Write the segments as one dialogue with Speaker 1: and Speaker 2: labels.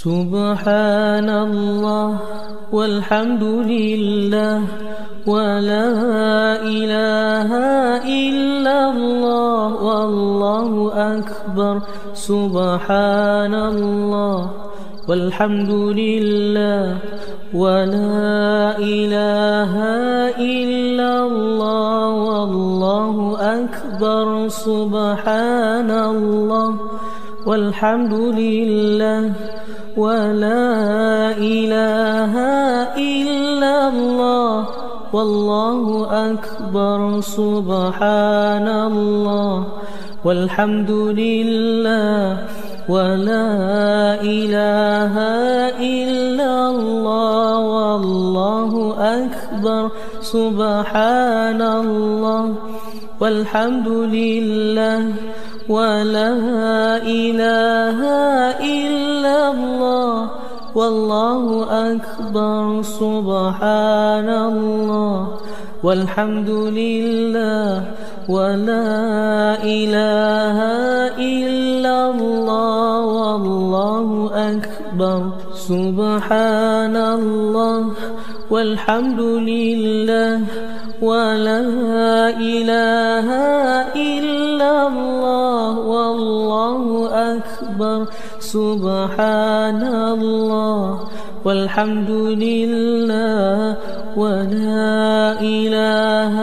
Speaker 1: سبحان الله والحمد لله ولا إله إلا الله والله أكبر سبحان الله والحمد لله ولا إله إلا الله والله أكبر سبحان الله والحمد لله ولا إله إلا الله والله أكبر سبحان الله والحمد لله ولا إله إلا الله والله أكبر سبحان الله والحمد لله ولا إله إلا الله والله أكبر سبحان الله والحمد لله ولا إله إلا الله والله أكبر سبحان الله والحمد لله ولا إله إلا الله والله أكبر. سبحان الله والحمد لله ولا إله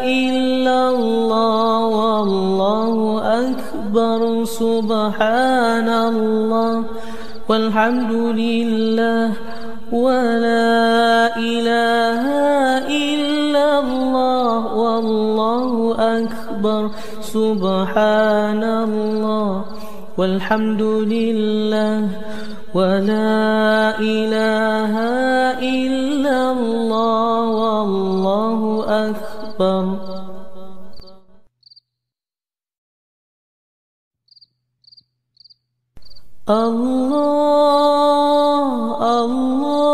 Speaker 1: إلا الله والله أكبر سبحان الله والحمد لله ولا إله إلا الله والله أكبر سبحان الله والحمد لله ولا إله إلا الله والله أكبر. الله الله.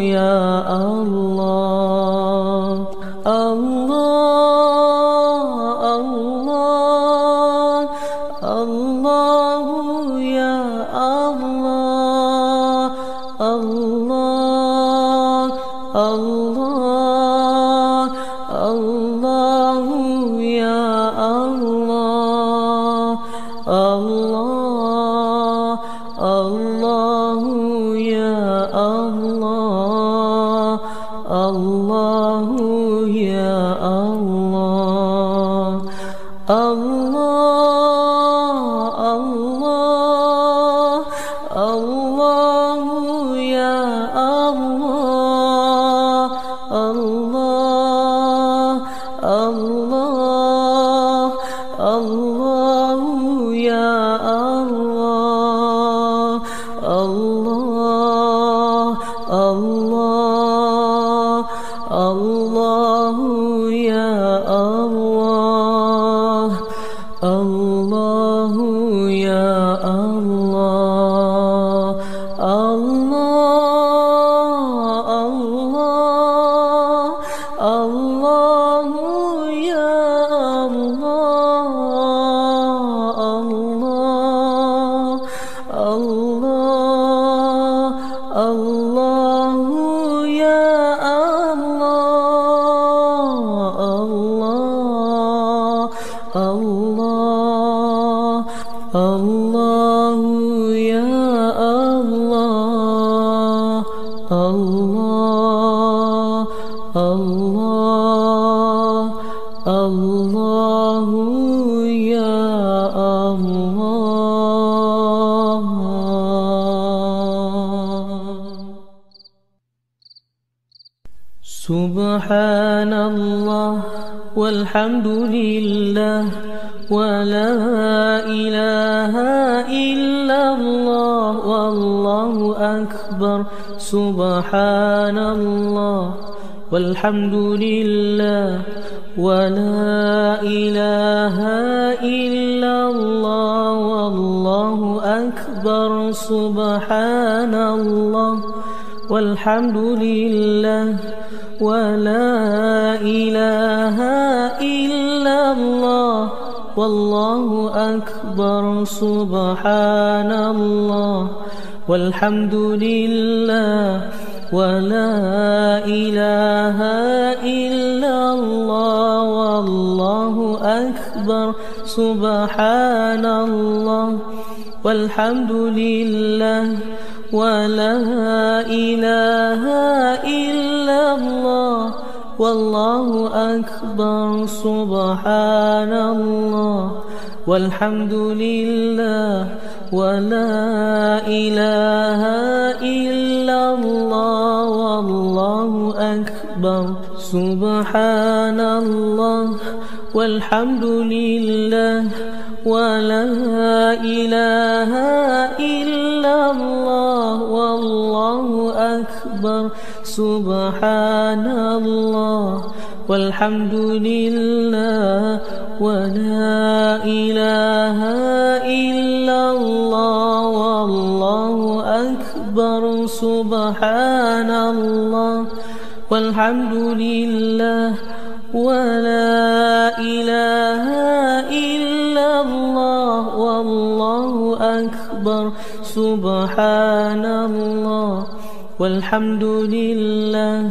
Speaker 1: يا الله. والحمد لله ولا إله إلا الله والله أكبر سبحان الله والحمد لله ولا إله إلا الله والله أكبر سبحان الله والحمد لله ولا أكبر. سبحان الله والحمد لله ولا إله إلا الله والله أكبر. سبحان الله والحمد لله ولا إله إلا الله والله أكبر. سبحان الله والحمد لله ولا إله إلا الله والله أكبر سبحان الله والحمد لله ولا إله إلا الله والله أكبر سبحان الله والحمد لله ولا إله إلا الله والله أكبر سبحان الله والحمد لله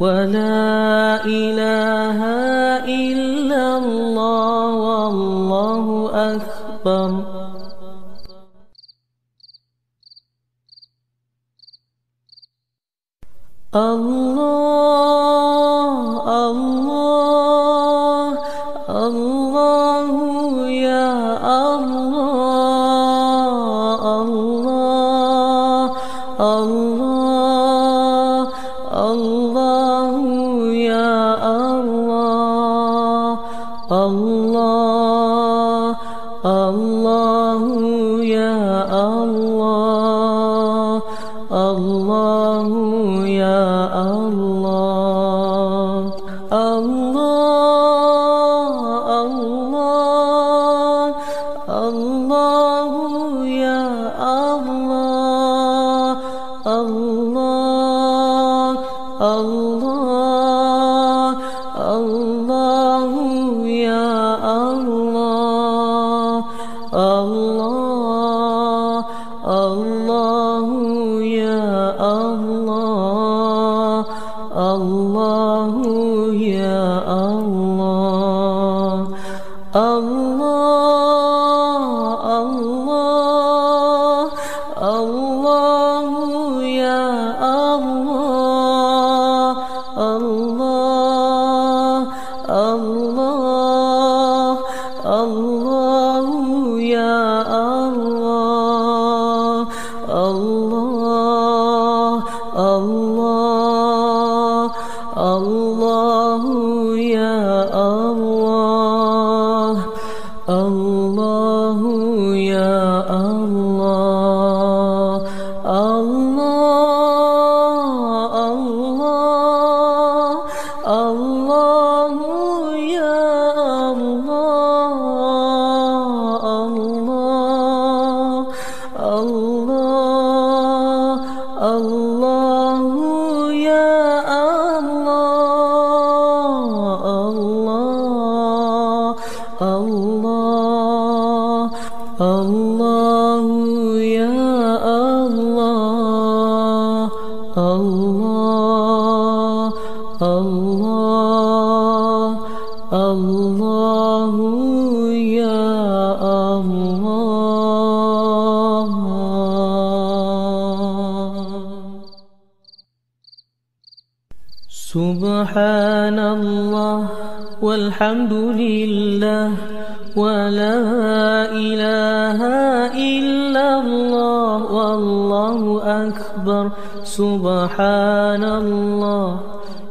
Speaker 1: ولا إله إلا الله والله أكبر الله الله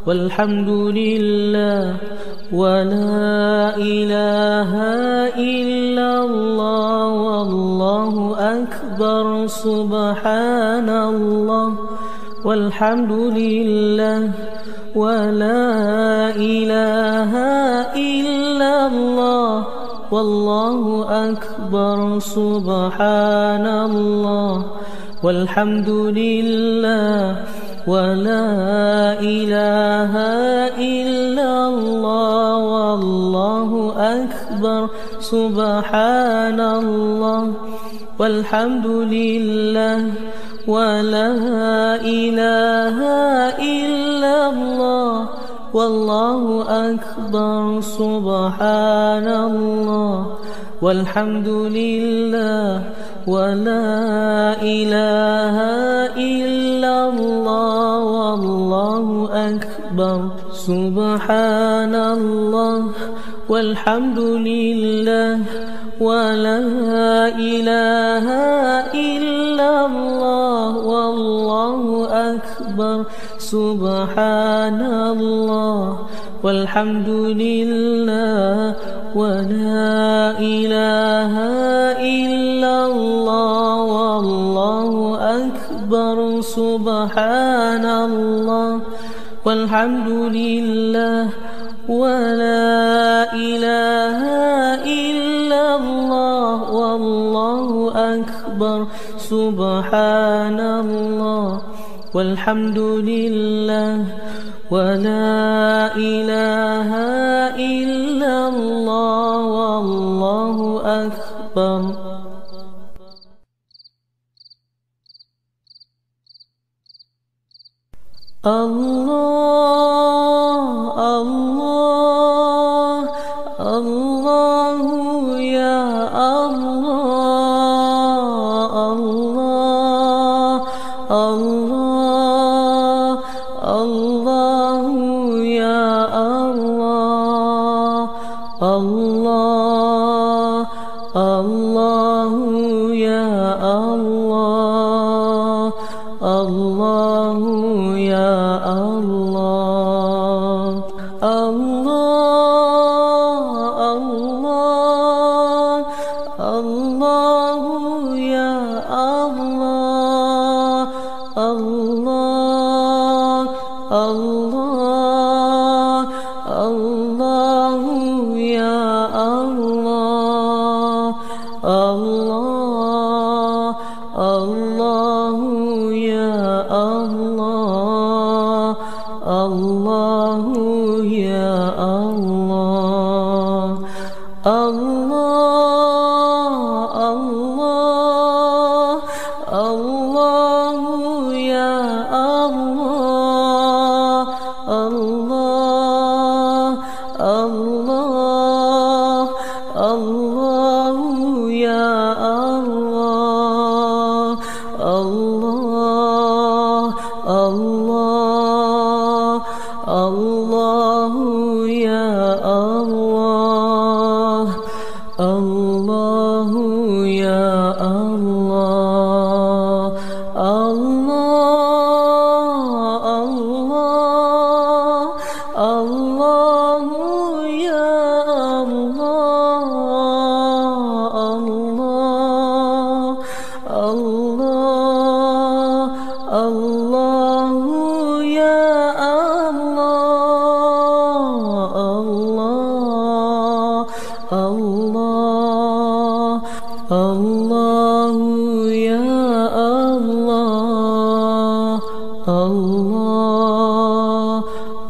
Speaker 1: والحمد لله ولا إله إلا الله والله أكبر سبحان الله والحمد لله ولا إله إلا الله والله أكبر سبحان الله والحمد لله ولا إله إلا الله والله أكبر سبحان الله والحمد لله ولا إله إلا الله والله أكبر سبحان الله والحمد لله ولا إله إلا الله والله أكبر سبحان الله والحمد لله ولا إله إلا الله والله أكبر سبحان الله والحمد لله ولا إله إلا الله والله أكبر سبحان الله والحمد لله ولا إله سبحان الله والحمد لله ولا إله إلا الله والله أكبر. الله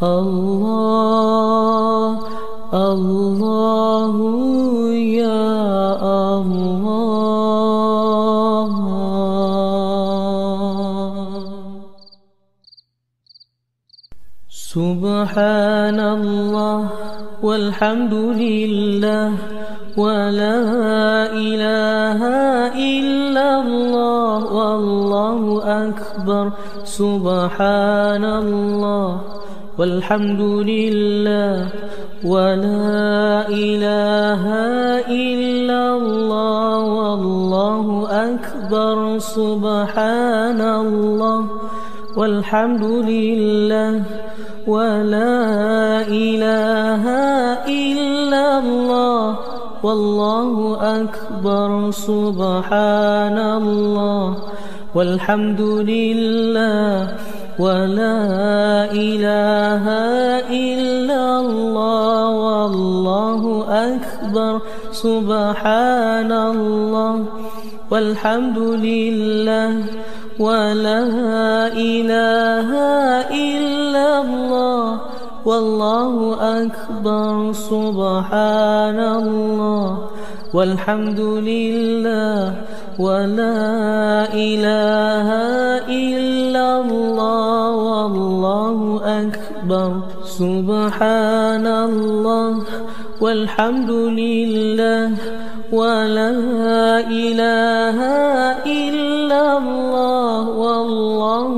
Speaker 1: الله الله يا الله. سبحان الله والحمد لله. أكبر. سبحان الله والحمد لله ولا إله إلا الله والله أكبر. سبحان الله والحمد لله ولا إله إلا الله والله أكبر. سبحان الله والحمد لله ولا إله إلا الله والله أكبر سبحان الله والحمد لله ولا إله إلا الله والله أكبر سبحان الله والحمد لله ولا إله إلا الله والله أكبر سبحان الله والحمد لله ولا إله إلا الله والله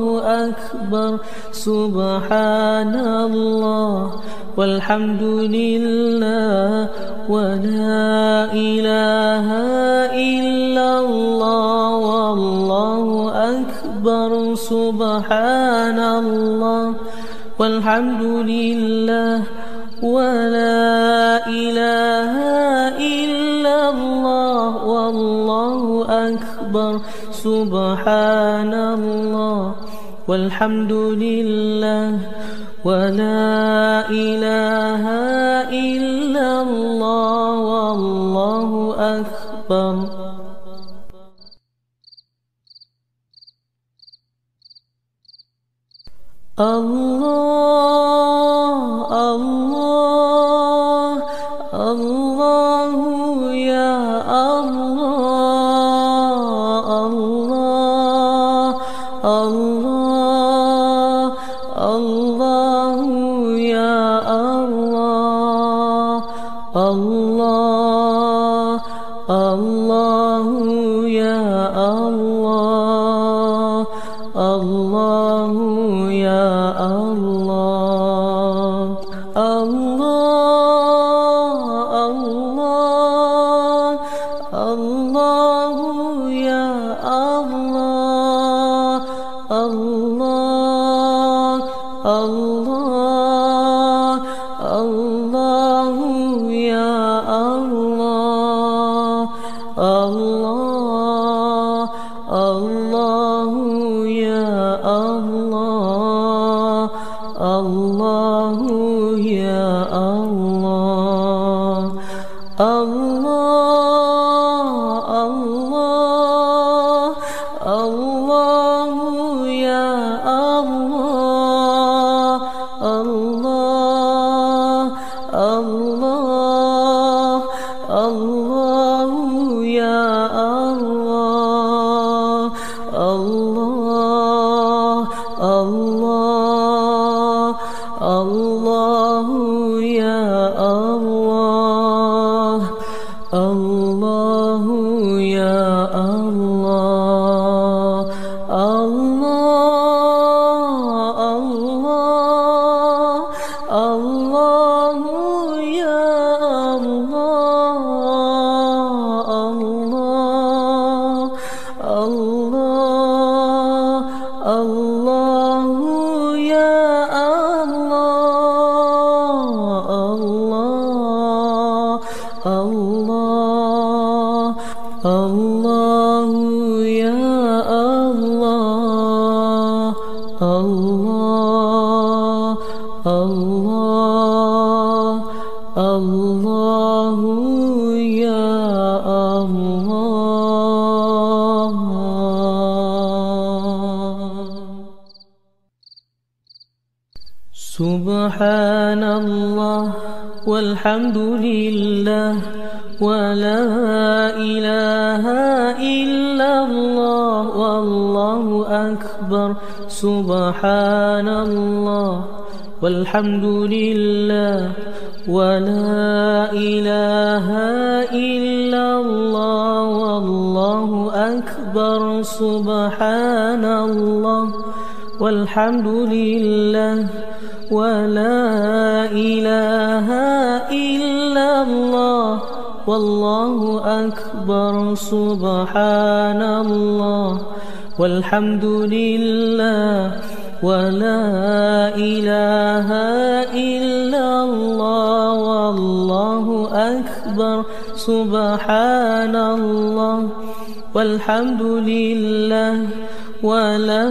Speaker 1: أكبر سبحان الله والحمد لله ولا إله إلا الله والله أكبر. سبحان الله والحمد لله ولا إله إلا الله والله أكبر. سبحان الله والحمد لله ولا إله إلا الله والله أكبر. الله الله الله يا الله الله الله الله يا الله الله الله يا الله والحمد لله ولا إله إلا الله والله أكبر سبحان الله والحمد لله ولا إله إلا الله والله أكبر سبحان الله والحمد لله ولا إله إلا الله والله أكبر سبحان الله والحمد لله ولا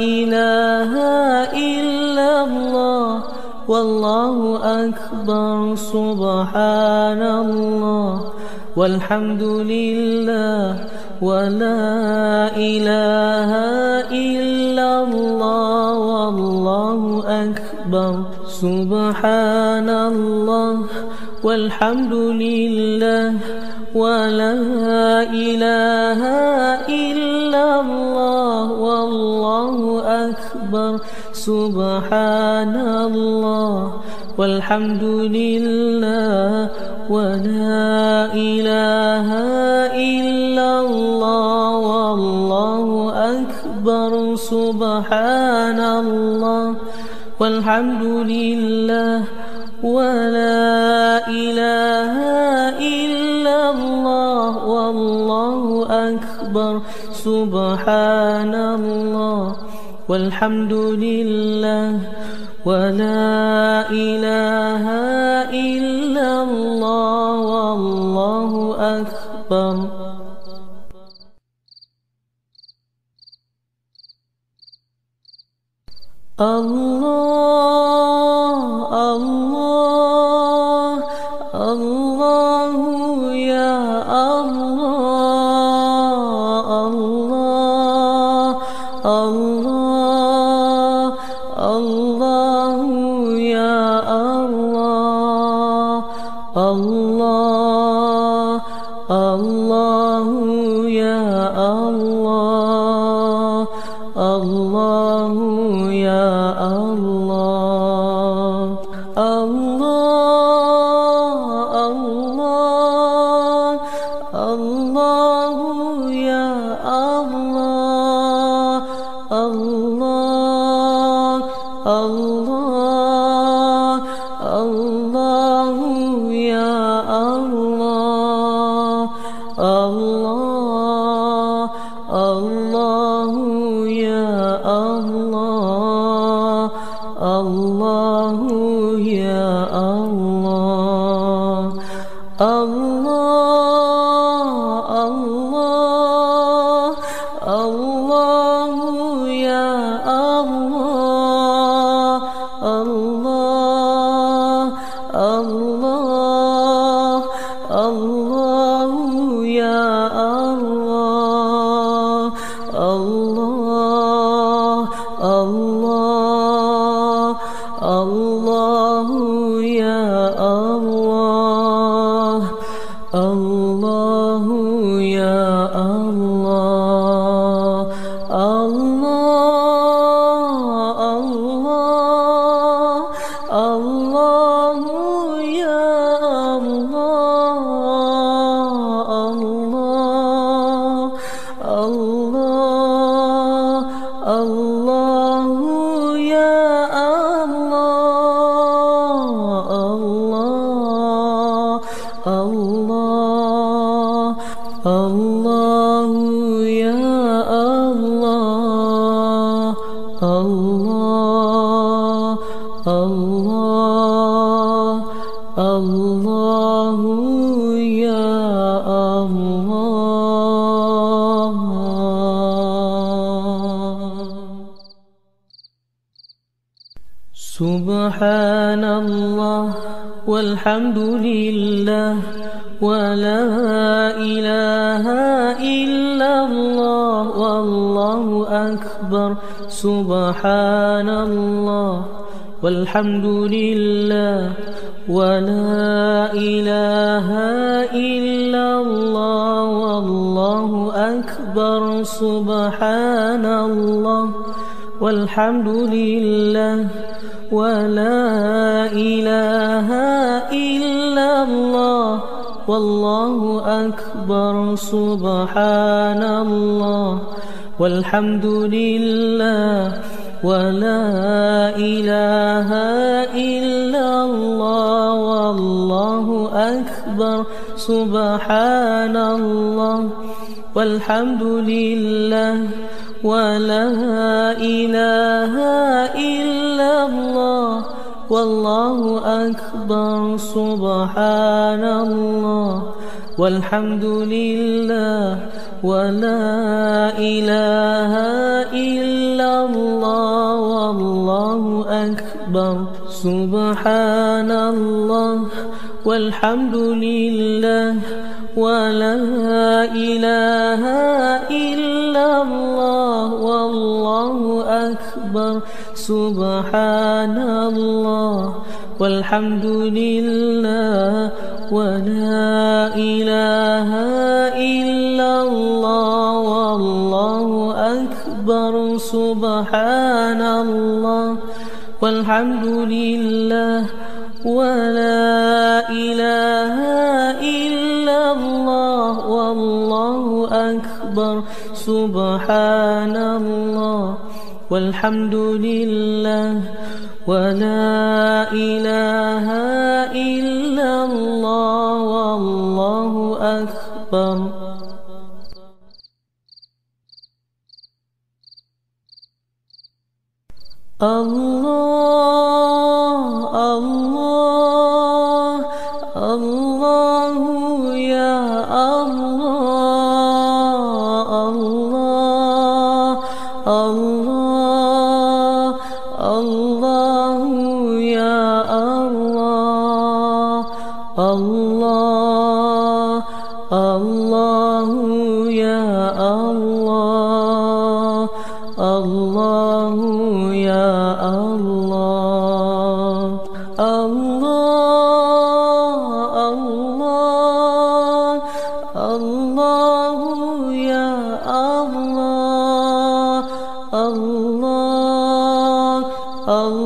Speaker 1: إله إلا الله والله أكبر سبحان الله والحمد لله ولا إله إلا الله والله أكبر سبحان الله والحمد لله ولا إله إلا الله والله أكبر سبحان الله والحمد لله ولا إله إلا الله والله أكبر سبحان الله والحمد لله ولا إله إلا الله والله أكبر سبحان الله والحمد لله ولا إله إلا الله والله أكبر الله الله الله ولا إله إلا الله والله أكبر سبحان الله والحمد لله ولا إله إلا الله والله أكبر سبحان الله والحمد لله ولا إله إلا الله والله أكبر سبحان الله والحمد لله ولا إله إلا الله والله أكبر سبحان الله والحمد لله ولا إله إلا الله والله أكبر سبحان الله والحمد لله ولا إله إلا الله والله أكبر سبحان الله والحمد لله ولا إله إلا الله والله أكبر سبحان الله والحمد لله ولا إله إلا الله والله أكبر سبحان الله والحمد لله ولا إله إلا الله والله أكبر. سبحان الله والحمد لله ولا إله إلا الله والله أكبر. الله الله. الله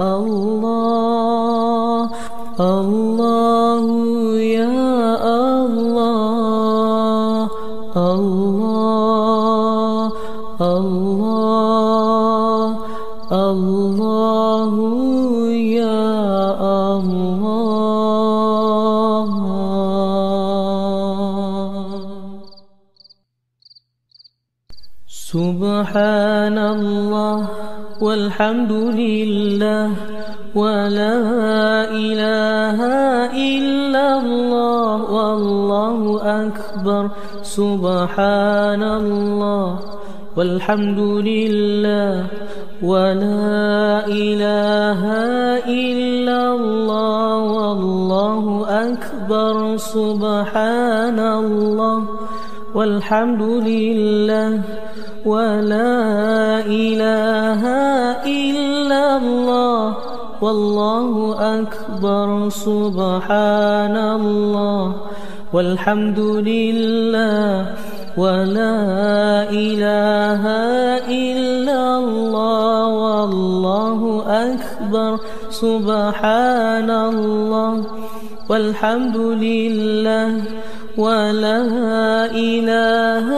Speaker 1: الله الله يا الله سبحان الله والحمد والحمد لله ولا إله إلا الله والله أكبر سبحان الله والحمد لله ولا إله إلا الله والله أكبر سبحان الله والحمد لله ولا إله إلا الله والله أكبر سبحان الله والحمد لله ولا إله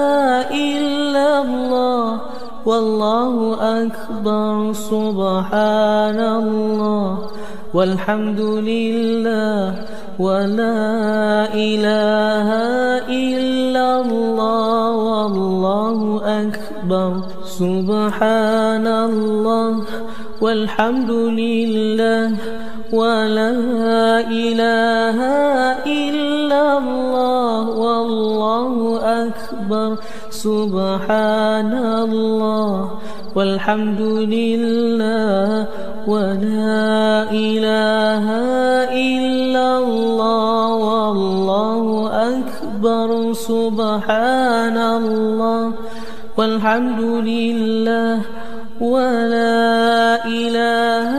Speaker 1: إلا الله والله أكبر سبحان الله والحمد لله ولا إله إلا الله والله أكبر سبحان الله والحمد لله ولا إله إلا الله والله أكبر سبحان الله والحمد لله ولا إله إلا الله والله أكبر سبحان الله والحمد لله ولا إله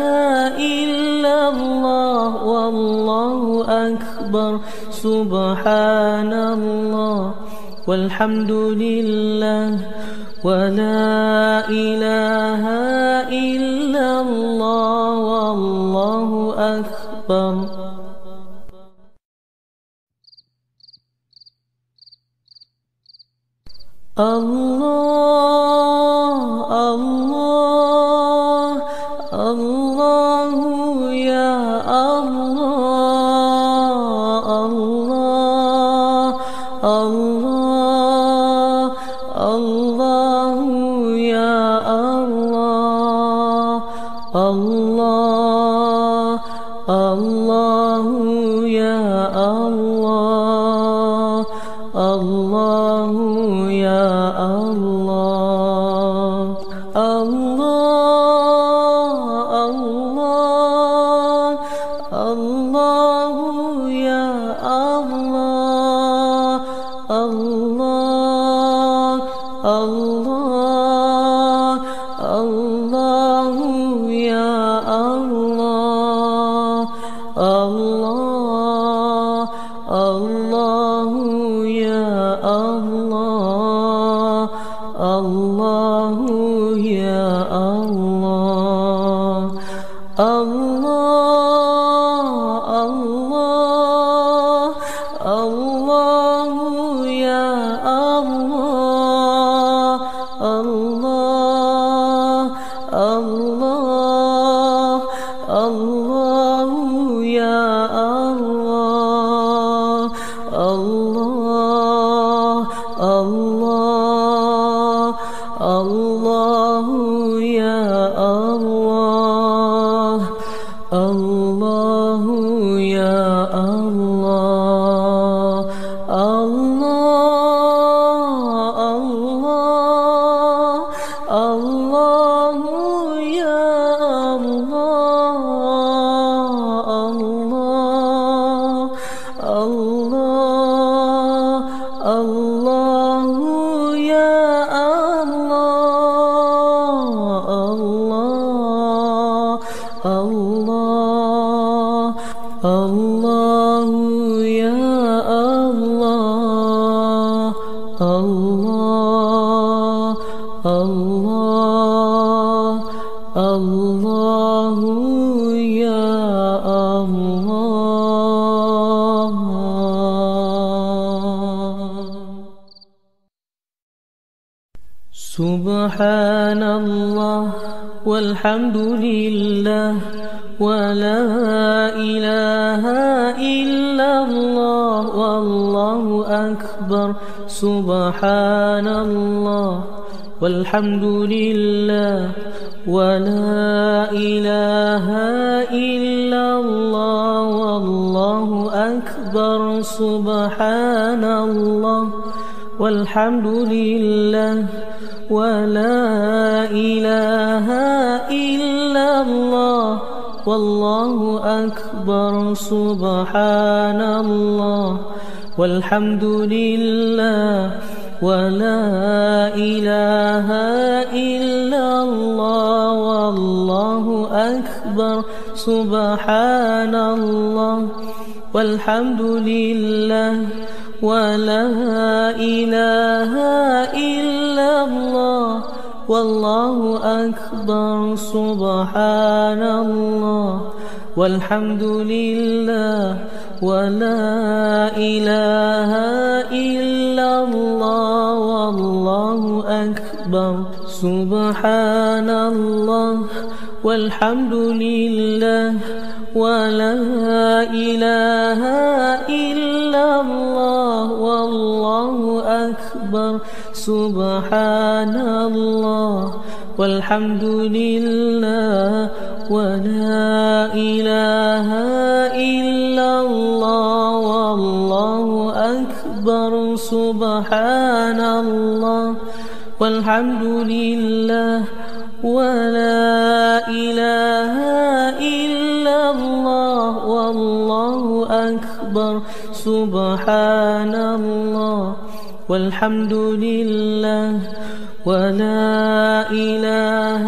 Speaker 1: إلا الله والله أكبر سبحان الله والحمد لله ولا إله إلا الله والله أكبر. الله الله الله. الله يا والحمد لله ولا إله إلا الله والله أكبر سبحان الله والحمد لله ولا إله إلا الله والله أكبر سبحان الله والحمد لله ولا إله إلا الله والله أكبر سبحان الله والحمد لله ولا إله إلا الله والله أكبر سبحان الله والحمد لله ولا إله إلا الله والله أكبر سبحان الله والحمد لله ولا إله إلا الله والله أكبر سبحان الله والحمد لله ولا إله إلا الله والله أكبر سبحان الله والحمد لله ولا إله إلا أكبر. سبحان الله والحمد لله ولا إله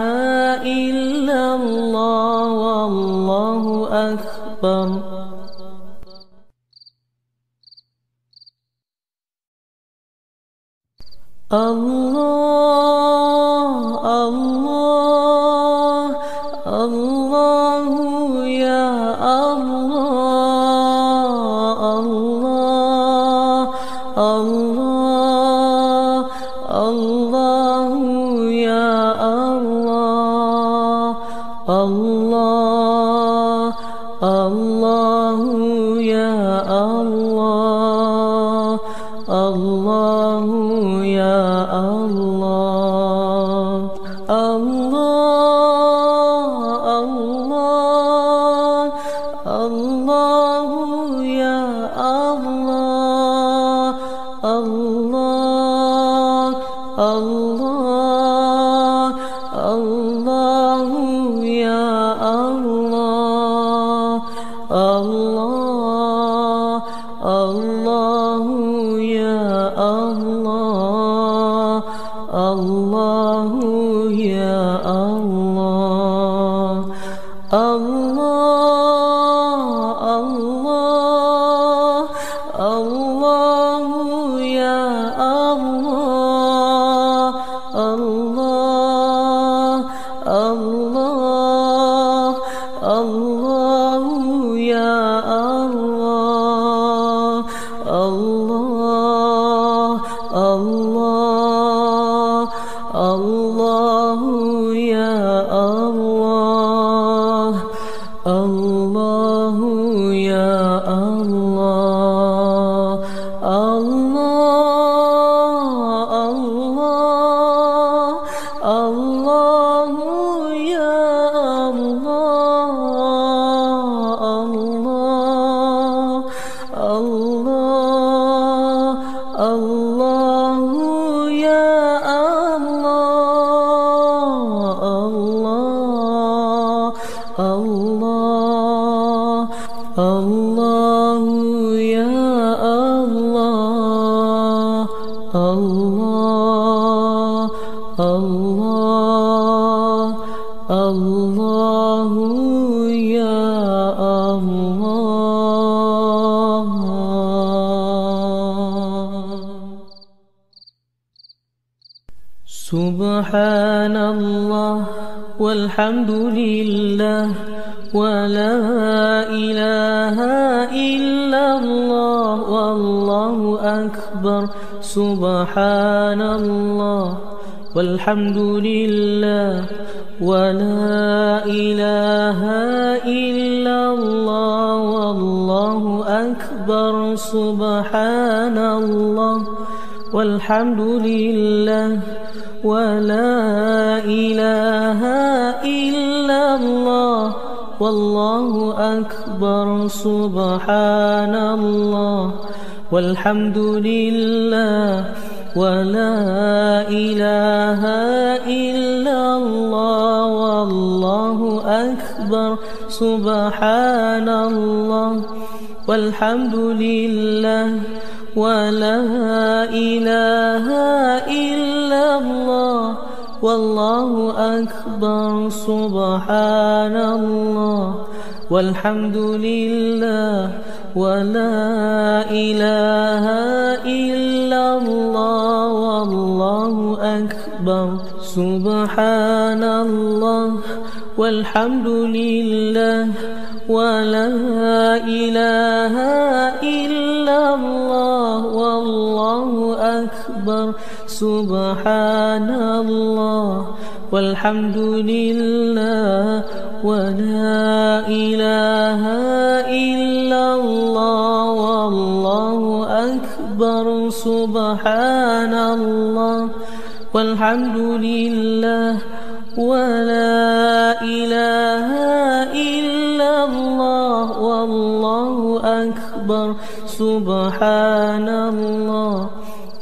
Speaker 1: إلا الله والله أكبر. الله الله يا الله سبحان الله والحمد لله ولا إله إلا الله والله أكبر سبحان الله والحمد لله ولا إله إلا الله والله أكبر سبحان الله والحمد لله ولا إله إلا الله والله أكبر سبحان الله والحمد لله ولا إله إلا الله والله أكبر سبحان الله والحمد لله ولا إله إلا الله والله أكبر سبحان الله والحمد لله ولا إله إلا الله والله أكبر سبحان الله والحمد لله ولا إله إلا الله والله أكبر. سبحان الله والحمد لله ولا إله إلا الله والله أكبر سبحان الله والحمد لله ولا إله إلا الله والله أكبر سبحان الله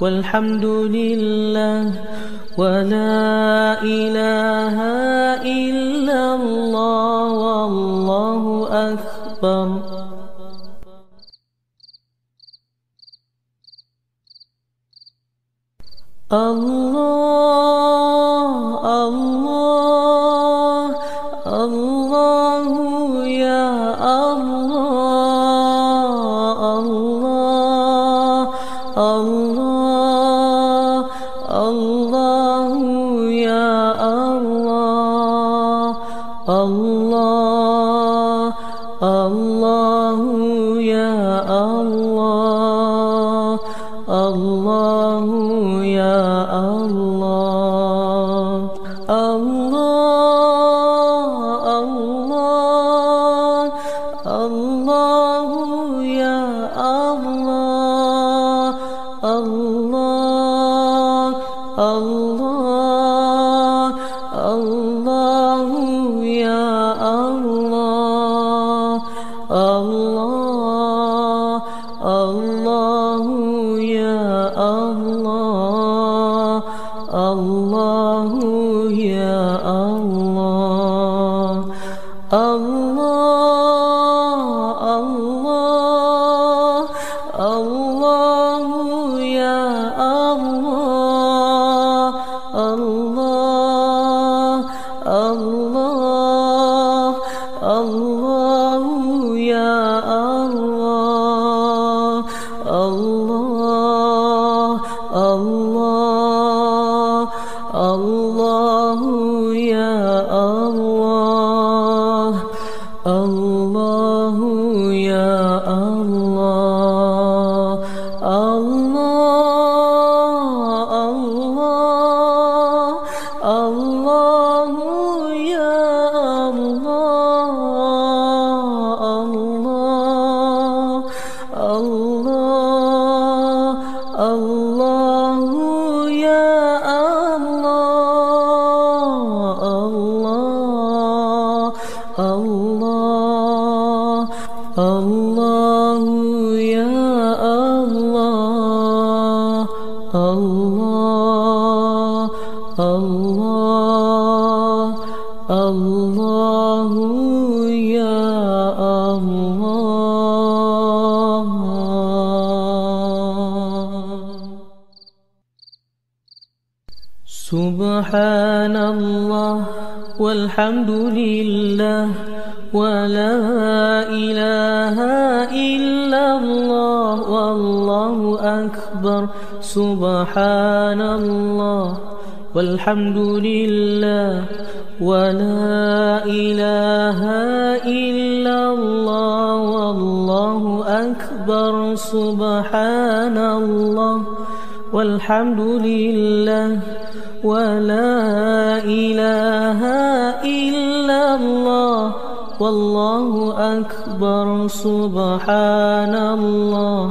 Speaker 1: والحمد لله ولا إله إلا الله والله أكبر. الله الله الله والحمد لله ولا إله إلا الله والله أكبر سبحان الله والحمد لله ولا إله إلا الله والله أكبر سبحان الله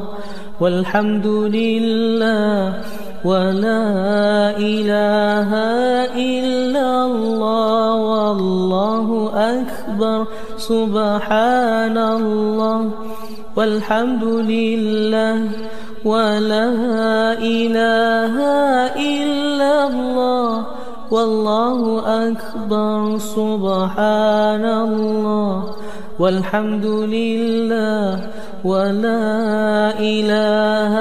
Speaker 1: والحمد لله ولا إله إلا الله والله أكبر. سبحان الله والحمد لله ولا إله إلا الله والله أكبر. سبحان الله والحمد لله ولا إله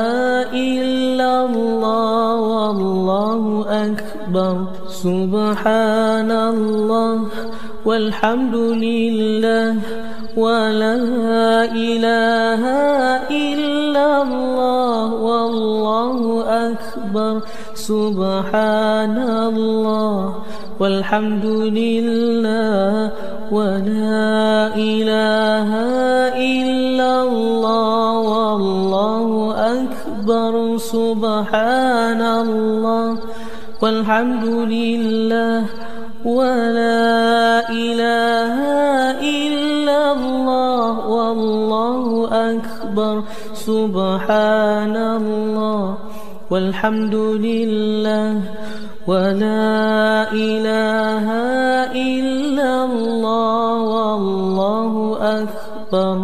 Speaker 1: إلا الله والله أكبر. سبحان الله والحمد لله ولا إله إلا الله والله أكبر. سبحان الله والحمد لله ولا إله إلا الله والله أكبر. سبحان الله والحمد لله ولا إله إلا الله والله أكبر سبحان الله والحمد لله ولا إله إلا الله والله أكبر